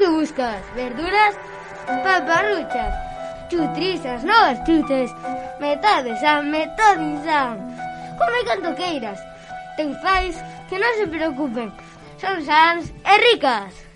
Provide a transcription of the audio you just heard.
que buscas? Verduras, paparruchas, chutrizas, novas chutes, metade san, metade san. Come canto queiras, ten fais que non se preocupen, son sans e ricas.